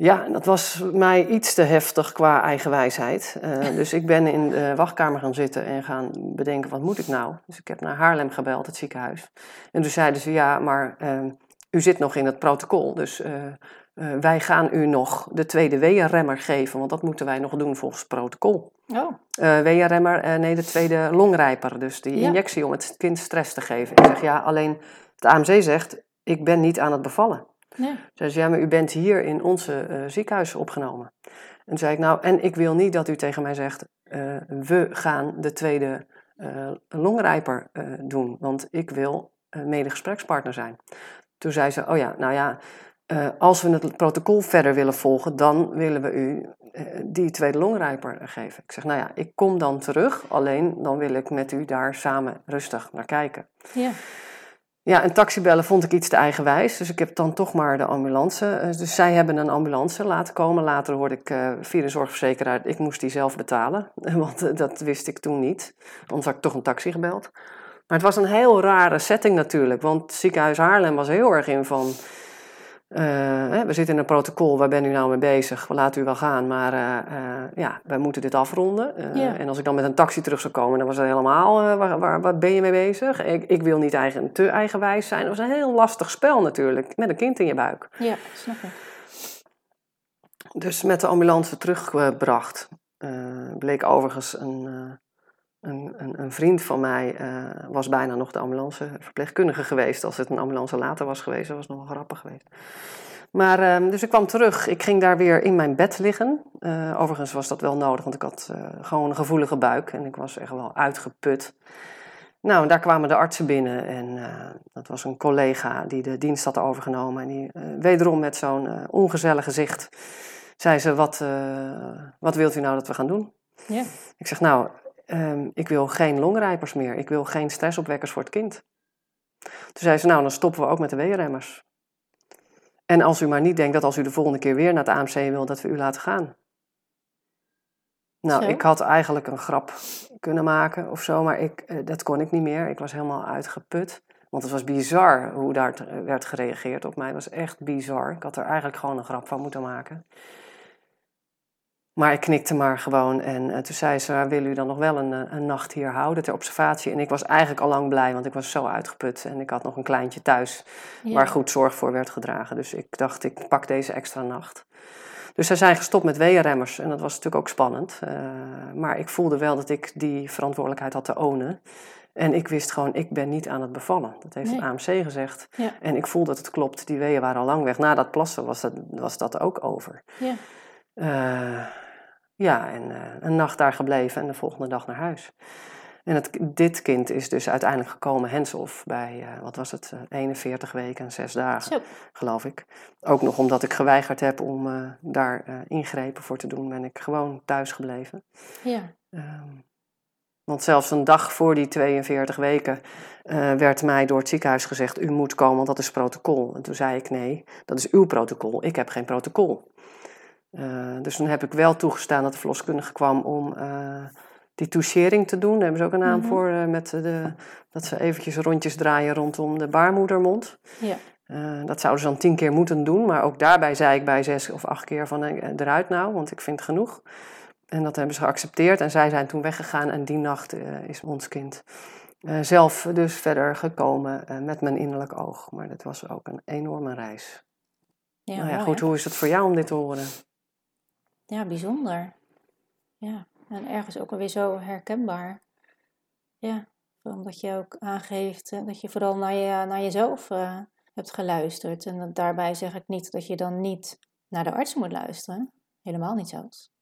Ja, dat was mij iets te heftig qua eigenwijsheid. Uh, dus ik ben in de wachtkamer gaan zitten en gaan bedenken, wat moet ik nou? Dus ik heb naar Haarlem gebeld, het ziekenhuis. En toen zeiden ze, ja, maar uh, u zit nog in het protocol, dus uh, wij gaan u nog de tweede weeënremmer geven, want dat moeten wij nog doen volgens het protocol. Oh. weeënremmer, nee, de tweede longrijper, dus die injectie om het kind stress te geven. Ik zeg, ja, alleen het AMC zegt, ik ben niet aan het bevallen. Nee. Zei ze, ja, maar u bent hier in onze uh, ziekenhuis opgenomen. En zei ik, nou, en ik wil niet dat u tegen mij zegt, uh, we gaan de tweede uh, longrijper doen, want ik wil medegesprekspartner zijn. Toen zei ze, oh ja, nou ja, als we het protocol verder willen volgen, dan willen we u die tweede longrijper geven. Ik zeg, nou ja, ik kom dan terug, alleen dan wil ik met u daar samen rustig naar kijken. Ja. Ja, een taxi bellen vond ik iets te eigenwijs. Dus ik heb dan toch maar de ambulance. Eh, dus zij hebben een ambulance laten komen. Later hoorde ik uh, via de zorgverzekeraar, ik moest die zelf betalen. Want uh, dat wist ik toen niet. Anders had ik toch een taxi gebeld. Maar het was een heel rare setting natuurlijk. Want ziekenhuis Haarlem was heel erg in van... Uh, we zitten in een protocol, waar ben u nou mee bezig? We laten u wel gaan, maar uh, uh, ja, wij moeten dit afronden. En als ik dan met een taxi terug zou komen, dan was het helemaal, waar, waar, waar, ben je mee bezig? Ik, ik wil niet eigen, te eigenwijs zijn. Het was een heel lastig spel natuurlijk, met een kind in je buik. Ja, snap ik. Dus met de ambulance teruggebracht. bleek overigens een, een, een, een, vriend van mij, was bijna nog de ambulanceverpleegkundige geweest. Als het een ambulance later was geweest, dat was nog wel grappig geweest. Maar, uh, dus ik kwam terug. Ik ging daar weer in mijn bed liggen. Uh, overigens was dat wel nodig, want ik had uh, gewoon een gevoelige buik en ik was echt wel uitgeput. Nou, en daar kwamen de artsen binnen en dat was een collega die de dienst had overgenomen. En die wederom met zo'n ongezellig gezicht zei ze, wat, wat wilt u nou dat we gaan doen? Ja. Ik zeg, nou, um, ik wil geen longrijpers meer. Ik wil geen stressopwekkers voor het kind. Toen zei ze, nou, dan stoppen we ook met de weerremmers. En als u maar niet denkt dat als u de volgende keer weer naar het AMC wil, dat we u laten gaan. Nou, ik had eigenlijk een grap kunnen maken of zo, maar ik, eh, dat kon ik niet meer. Ik was helemaal uitgeput. Want het was bizar hoe daar werd gereageerd op mij. Het was echt bizar. Ik had er eigenlijk gewoon een grap van moeten maken. Maar ik knikte maar gewoon. En uh, toen zei ze, wil u dan nog wel een, eh, een nacht hier houden ter observatie? En ik was eigenlijk al lang blij, want ik was zo uitgeput. En ik had nog een kleintje thuis waar goed zorg voor werd gedragen. Dus ik dacht, ik pak deze extra nacht. Dus zij zijn gestopt met weeënremmers. En dat was natuurlijk ook spannend. Uh, maar ik voelde wel dat ik die verantwoordelijkheid had te ownen. En ik wist gewoon, ik ben niet aan het bevallen. Dat heeft het AMC gezegd. Ja. En ik voelde dat het klopt. Die weeën waren al lang weg. Na dat plassen was dat, was dat ook over. Ja. Ja, en uh, een nacht daar gebleven en de volgende dag naar huis. En het, dit kind is dus uiteindelijk gekomen Henshof bij, uh, wat was het, uh, eh, 41 weken en 6 dagen, Zo. geloof ik. Ook nog omdat ik geweigerd heb om daar ingrepen voor te doen, ben ik gewoon thuis gebleven. Ja. Um, want zelfs een dag voor die 42 weken werd mij door het ziekenhuis gezegd: U moet komen, want dat is protocol. En toen zei ik: Nee, dat is uw protocol. Ik heb geen protocol. Uh, dus toen heb ik wel toegestaan dat de verloskundige kwam om uh, die touchering te doen. Daar hebben ze ook een naam mm -hmm. voor, uh, met de, dat ze eventjes rondjes draaien rondom de baarmoedermond. Ja. dat zouden ze dan tien keer moeten doen, maar ook daarbij zei ik bij zes of acht keer van eruit nou, want ik vind genoeg. En dat hebben ze geaccepteerd en zij zijn toen weggegaan en die nacht is ons kind zelf dus verder gekomen met mijn innerlijk oog. Maar dat was ook een enorme reis. Ja, nou ja, goed, hoe is het voor jou om dit te horen? Ja, bijzonder. Ja, en ergens ook alweer zo herkenbaar. Ja, omdat je ook aangeeft eh, dat je vooral naar, je, naar jezelf uh, hebt geluisterd. En daarbij zeg ik niet dat je dan niet naar de arts moet luisteren. Helemaal niet zelfs.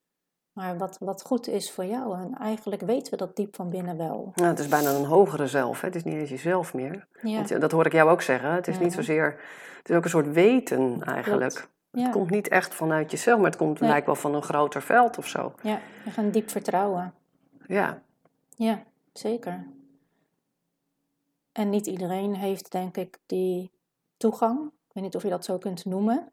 Maar wat, wat goed is voor jou. En eigenlijk weten we dat diep van binnen wel. Nou, het is bijna een hogere zelf. Hè? Het is niet eens jezelf meer. Ja. dat hoor ik jou ook zeggen. Het is niet zozeer... Het is ook een soort weten eigenlijk. Het komt niet echt vanuit jezelf, maar het komt nee. lijkt wel van een groter veld of zo. Ja, een diep vertrouwen. Ja. Ja, zeker. En niet iedereen heeft, denk ik, die toegang. Ik weet niet of je dat zo kunt noemen.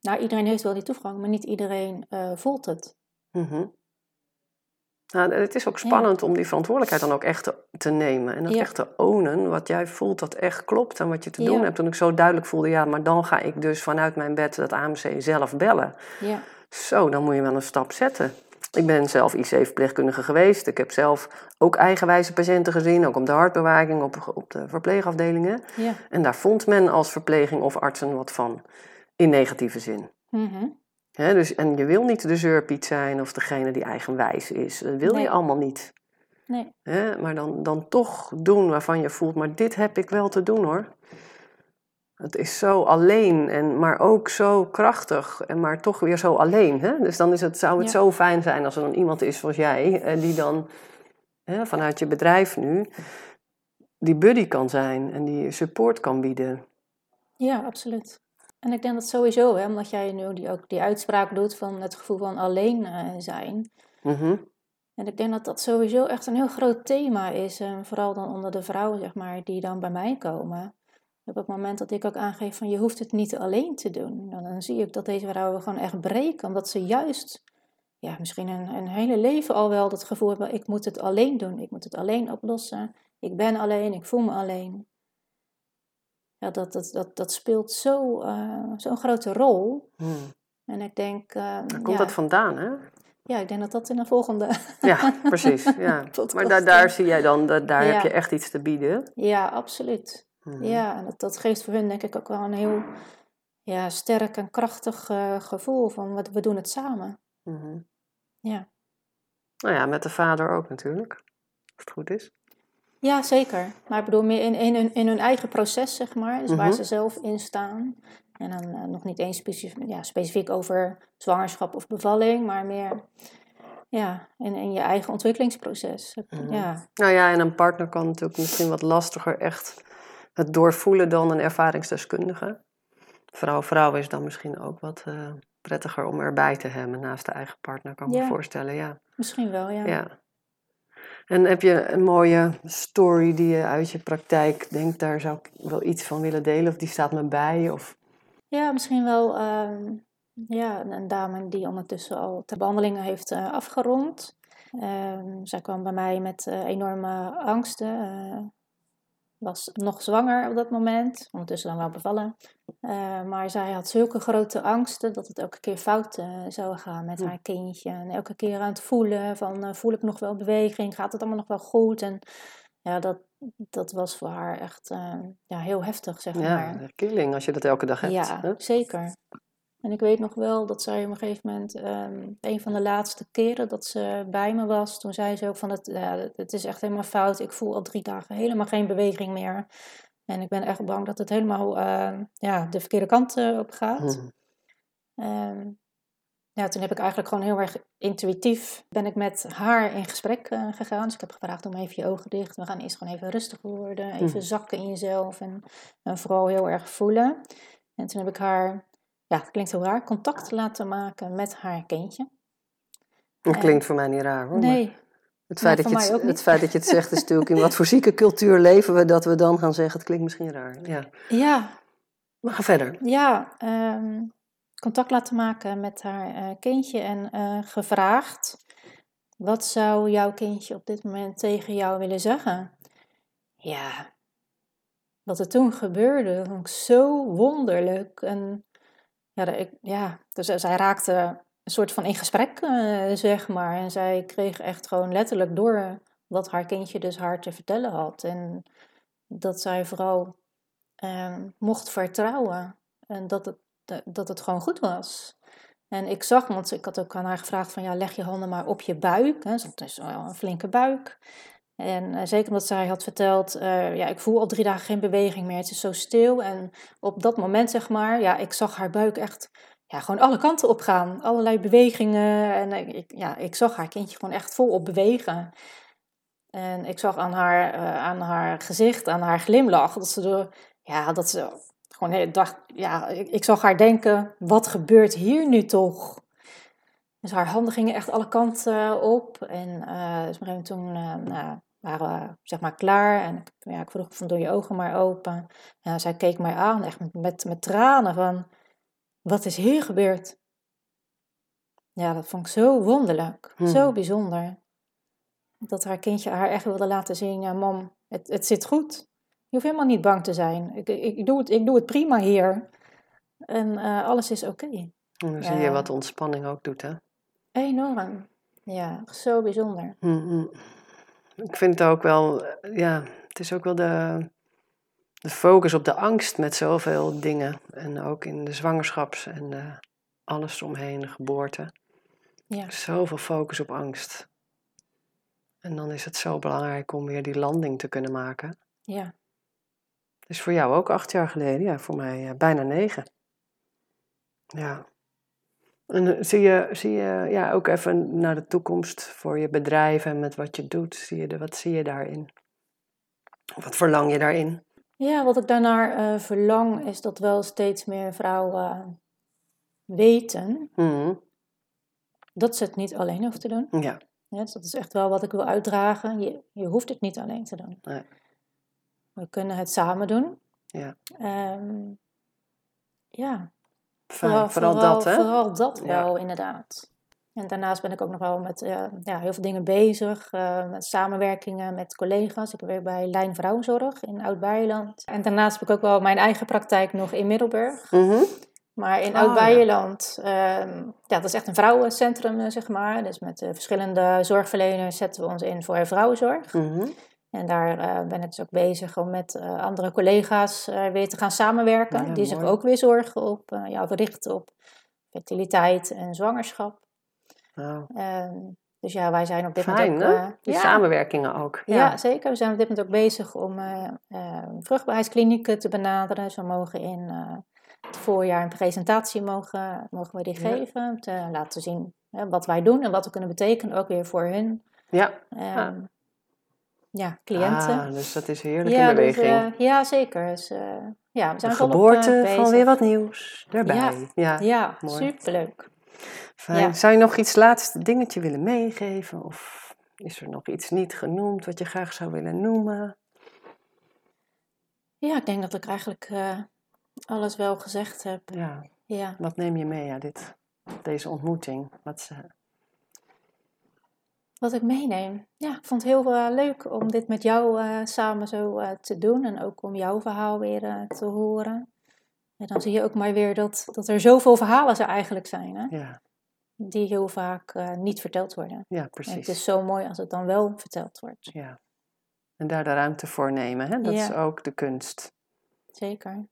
Nou, iedereen heeft wel die toegang, maar niet iedereen uh, voelt het. Mm nou, het is ook spannend om die verantwoordelijkheid dan ook echt te, nemen. En dat echt te ownen, wat jij voelt dat echt klopt en wat je te doen hebt. Toen ik zo duidelijk voelde, ja, maar dan ga ik dus vanuit mijn bed dat AMC zelf bellen. Ja. Zo, dan moet je wel een stap zetten. Ik ben zelf IC-verpleegkundige geweest. Ik heb zelf ook eigenwijze patiënten gezien, ook op de hartbewaking, op, op de verpleegafdelingen. Ja. En daar vond men als verpleging of artsen wat van, in negatieve zin. Mm dus, en je wil niet de zeurpiet zijn of degene die eigenwijs is. Dat wil je allemaal niet. Nee. maar dan, dan toch doen waarvan je voelt, maar dit heb ik wel te doen hoor. Het is zo alleen, en, maar ook zo krachtig, en maar toch weer zo alleen. Hè? Dus dan is het, zou het zo fijn zijn als er dan iemand is zoals jij, eh, die dan hè, vanuit je bedrijf nu, die buddy kan zijn en die support kan bieden. Ja, absoluut. En ik denk dat sowieso, hè, omdat jij nu die, ook die uitspraak doet van het gevoel van alleen uh, zijn. Mhm. En ik denk dat dat sowieso echt een heel groot thema is. En vooral dan onder de vrouwen, zeg maar, die dan bij mij komen. Op het moment dat ik ook aangeef van je hoeft het niet alleen te doen. Dan, dan zie ik dat deze vrouwen gewoon echt breken. Omdat ze juist, ja, misschien een, een hele leven al wel dat gevoel hebben. Ik moet het alleen doen. Ik moet het alleen oplossen. Ik ben alleen. Ik voel me alleen ja, dat, dat, dat, dat speelt zo, uh, zo'n grote rol. Hmm. En ik denk... Uh, Waar komt dat vandaan, hè? Ja, ik denk dat dat in de volgende... Ja, precies. Ja. maar daar, daar zie jij dan, dat, daar heb je echt iets te bieden. Ja, absoluut. Hmm. Ja, en dat, dat geeft voor hun denk ik ook wel een heel ja, sterk en krachtig uh, gevoel van we, we doen het samen. Hmm. Ja. Nou ja, met de vader ook natuurlijk, als het goed is. Ja, zeker. Maar ik bedoel meer in, in, hun, in hun eigen proces, zeg maar. Dus waar mhm. ze zelf in staan. En dan uh, nog niet eens specifiek, ja, specifiek over zwangerschap of bevalling, maar meer ja, in, in je eigen ontwikkelingsproces. Mhm. ja. Nou ja, en een partner kan natuurlijk misschien wat lastiger echt het doorvoelen dan een ervaringsdeskundige. Vrouw-vrouw is dan misschien ook wat uh, prettiger om erbij te hebben naast de eigen partner, kan ik me voorstellen. Ja. Misschien wel, ja. ja. En heb je een mooie story die je uit je praktijk denkt, daar zou ik wel iets van willen delen, of die staat me bij? Of... Ja, misschien wel uh, ja, een dame die ondertussen al de behandelingen heeft uh, afgerond. Uh, zij kwam bij mij met uh, enorme angsten, eh, was nog zwanger op dat moment, ondertussen dan wel bevallen. Uh, maar zij had zulke grote angsten dat het elke keer fout uh, zou gaan met haar kindje. En elke keer aan het voelen van uh, voel ik nog wel beweging, gaat het allemaal nog wel goed? En ja, dat, dat was voor haar echt ja, heel heftig, zeg maar. Ja, killing als je dat elke dag hebt. Ja, hè? zeker. En ik weet nog wel dat zij op een gegeven moment, um, een van de laatste keren dat ze bij me was, toen zei ze ook van het, ja, het is echt helemaal fout. Ik voel al drie dagen helemaal geen beweging meer. En ik ben echt bang dat het helemaal uh, ja, de verkeerde kant uh, op gaat. Mm. ja, toen heb ik eigenlijk gewoon heel erg intuïtief ben ik met haar in gesprek uh, gegaan. Dus ik heb gevraagd om even je ogen dicht. We gaan eerst gewoon even rustig worden. Even mm. zakken in jezelf. En, en vooral heel erg voelen. En toen heb ik haar ja, het klinkt heel raar, contact laten maken met haar kindje. Dat klinkt voor mij niet raar hoor. Nee. Het feit, dat je het, het feit dat je het zegt is natuurlijk in wat voor zieke cultuur leven we dat we dan gaan zeggen, het klinkt misschien raar. Ja. ja. Maar ga verder. Ja, um, contact laten maken met haar uh, kindje en uh, gevraagd, wat zou jouw kindje op dit moment tegen jou willen zeggen? Ja, wat er toen gebeurde, vond ik zo wonderlijk. En ja, ik, ja, dus eh, zij raakte een soort van in gesprek, uh, zeg maar. En zij kreeg echt gewoon letterlijk door wat haar kindje dus haar te vertellen had. En dat zij vooral uh, mocht vertrouwen. En dat het, dat het gewoon goed was. En ik zag, want ik had ook aan haar gevraagd van ja, leg je handen maar op je buik. Hè. Dat is wel een flinke buik. En uh, zeker omdat zij had verteld, uh, ja, ik voel al drie dagen geen beweging meer. Het is zo stil. En op dat moment, zeg maar, ja, ik zag haar buik echt ja, gewoon alle kanten op gaan. Allerlei bewegingen. En ik, ja, ik zag haar kindje gewoon echt volop bewegen. En ik zag aan haar, aan haar gezicht, aan haar glimlach, dat ze, de, ja, dat ze gewoon dacht, ja, ik, ik zag haar denken, wat gebeurt hier nu toch? Dus haar handen gingen echt alle kanten op. En dus toen uh, nou, waren we zeg maar klaar. En ja, ik vroeg van doe je ogen maar open. En zij keek mij aan, echt met, met, met tranen van, wat is hier gebeurd? Ja, dat vond ik zo wonderlijk, zo hmm. bijzonder. Dat haar kindje haar echt wilde laten zien, ja mam, het, het zit goed. Je hoeft helemaal niet bang te zijn. Ik, ik, doe, het, ik doe het prima hier. En uh, alles is oké. Okay. En dan zie je wat ontspanning ook doet, hè? Enorm. Ja, zo bijzonder. Mm Ik vind het ook wel, ja, het is ook wel de, de focus op de angst met zoveel dingen. En ook in de zwangerschaps en uh, alles omheen, de geboorte. Ja. Zoveel focus op angst. En dan is het zo belangrijk om weer die landing te kunnen maken. Ja. Dus voor jou ook acht jaar geleden, ja, voor mij uh, bijna negen. Ja. En eh, zie je, zie je ja, ook even naar de toekomst voor je bedrijf en met wat je doet? Zie je de, wat zie je daarin? Wat verlang je daarin? Ja, wat ik daarnaar uh, verlang is dat wel steeds meer vrouwen weten mm. dat ze het niet alleen hoeven te doen. Ja. ja dus dat is echt wel wat ik wil uitdragen. Je, je hoeft het niet alleen te doen. Nee. We kunnen het samen doen. Ja. Um, ja, Vooral, vooral, dat, hè? Vooral dat wel, inderdaad. En daarnaast ben ik ook nog wel met uh, ja, heel veel dingen bezig. Uh, met samenwerkingen met collega's. Ik werk bij Lijn Vrouwenzorg in Oud-Beijerland. En daarnaast heb ik ook wel mijn eigen praktijk nog in Middelburg. Mm -hmm. Maar in oh, Oud-Beijerland, ja. Uh, ja, dat is echt een vrouwencentrum, eh, zeg maar. Dus met verschillende zorgverleners zetten we ons in voor vrouwenzorg. Mm -hmm. En daar uh, ben ik dus ook bezig om met uh, andere collega's uh, weer te gaan samenwerken. Ja, die mooi. zich ook weer zorgen op, ja, richten op fertiliteit en zwangerschap. Wow. Ehm, dus ja, wij zijn op dit Fijn, moment ook... Die ja, samenwerkingen ook. Ja. ja. zeker. We zijn op dit moment ook bezig om vruchtbaarheidsklinieken te benaderen. Dus we mogen in het voorjaar een presentatie mogen, mogen we die geven. Om te laten zien wat wij doen en wat we kunnen betekenen, ook weer voor hun. Ja. Um, ja, cliënten. Ah, dus dat is heerlijk ja, in beweging. Dus, uh, ja, zeker. Dus, uh, ja, we zijn de geboorte op, uh, van weer wat nieuws erbij. Ja, ja, ja superleuk. Fijn. Ja. Zou je nog iets laatste dingetje willen meegeven? Of is er nog iets niet genoemd wat je graag zou willen noemen? Ja, ik denk dat ik eigenlijk alles wel gezegd heb. Ja. ja. Wat neem je mee uit dit, deze ontmoeting? Wat, wat ik meeneem. Ja, ik vond het heel uh, leuk om dit met jou uh, samen zo uh, te doen en ook om jouw verhaal weer te horen. En dan zie je ook maar weer dat, dat er zoveel verhalen er eigenlijk zijn, hè? Ja. die heel vaak niet verteld worden. Ja, precies. En het is zo mooi als het dan wel verteld wordt. Ja. En daar de ruimte voor nemen, hè? dat Ja. is ook de kunst. Zeker.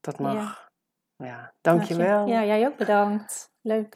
Dat mag. Ja, dankjewel. Ja, jij ook bedankt. Leuk.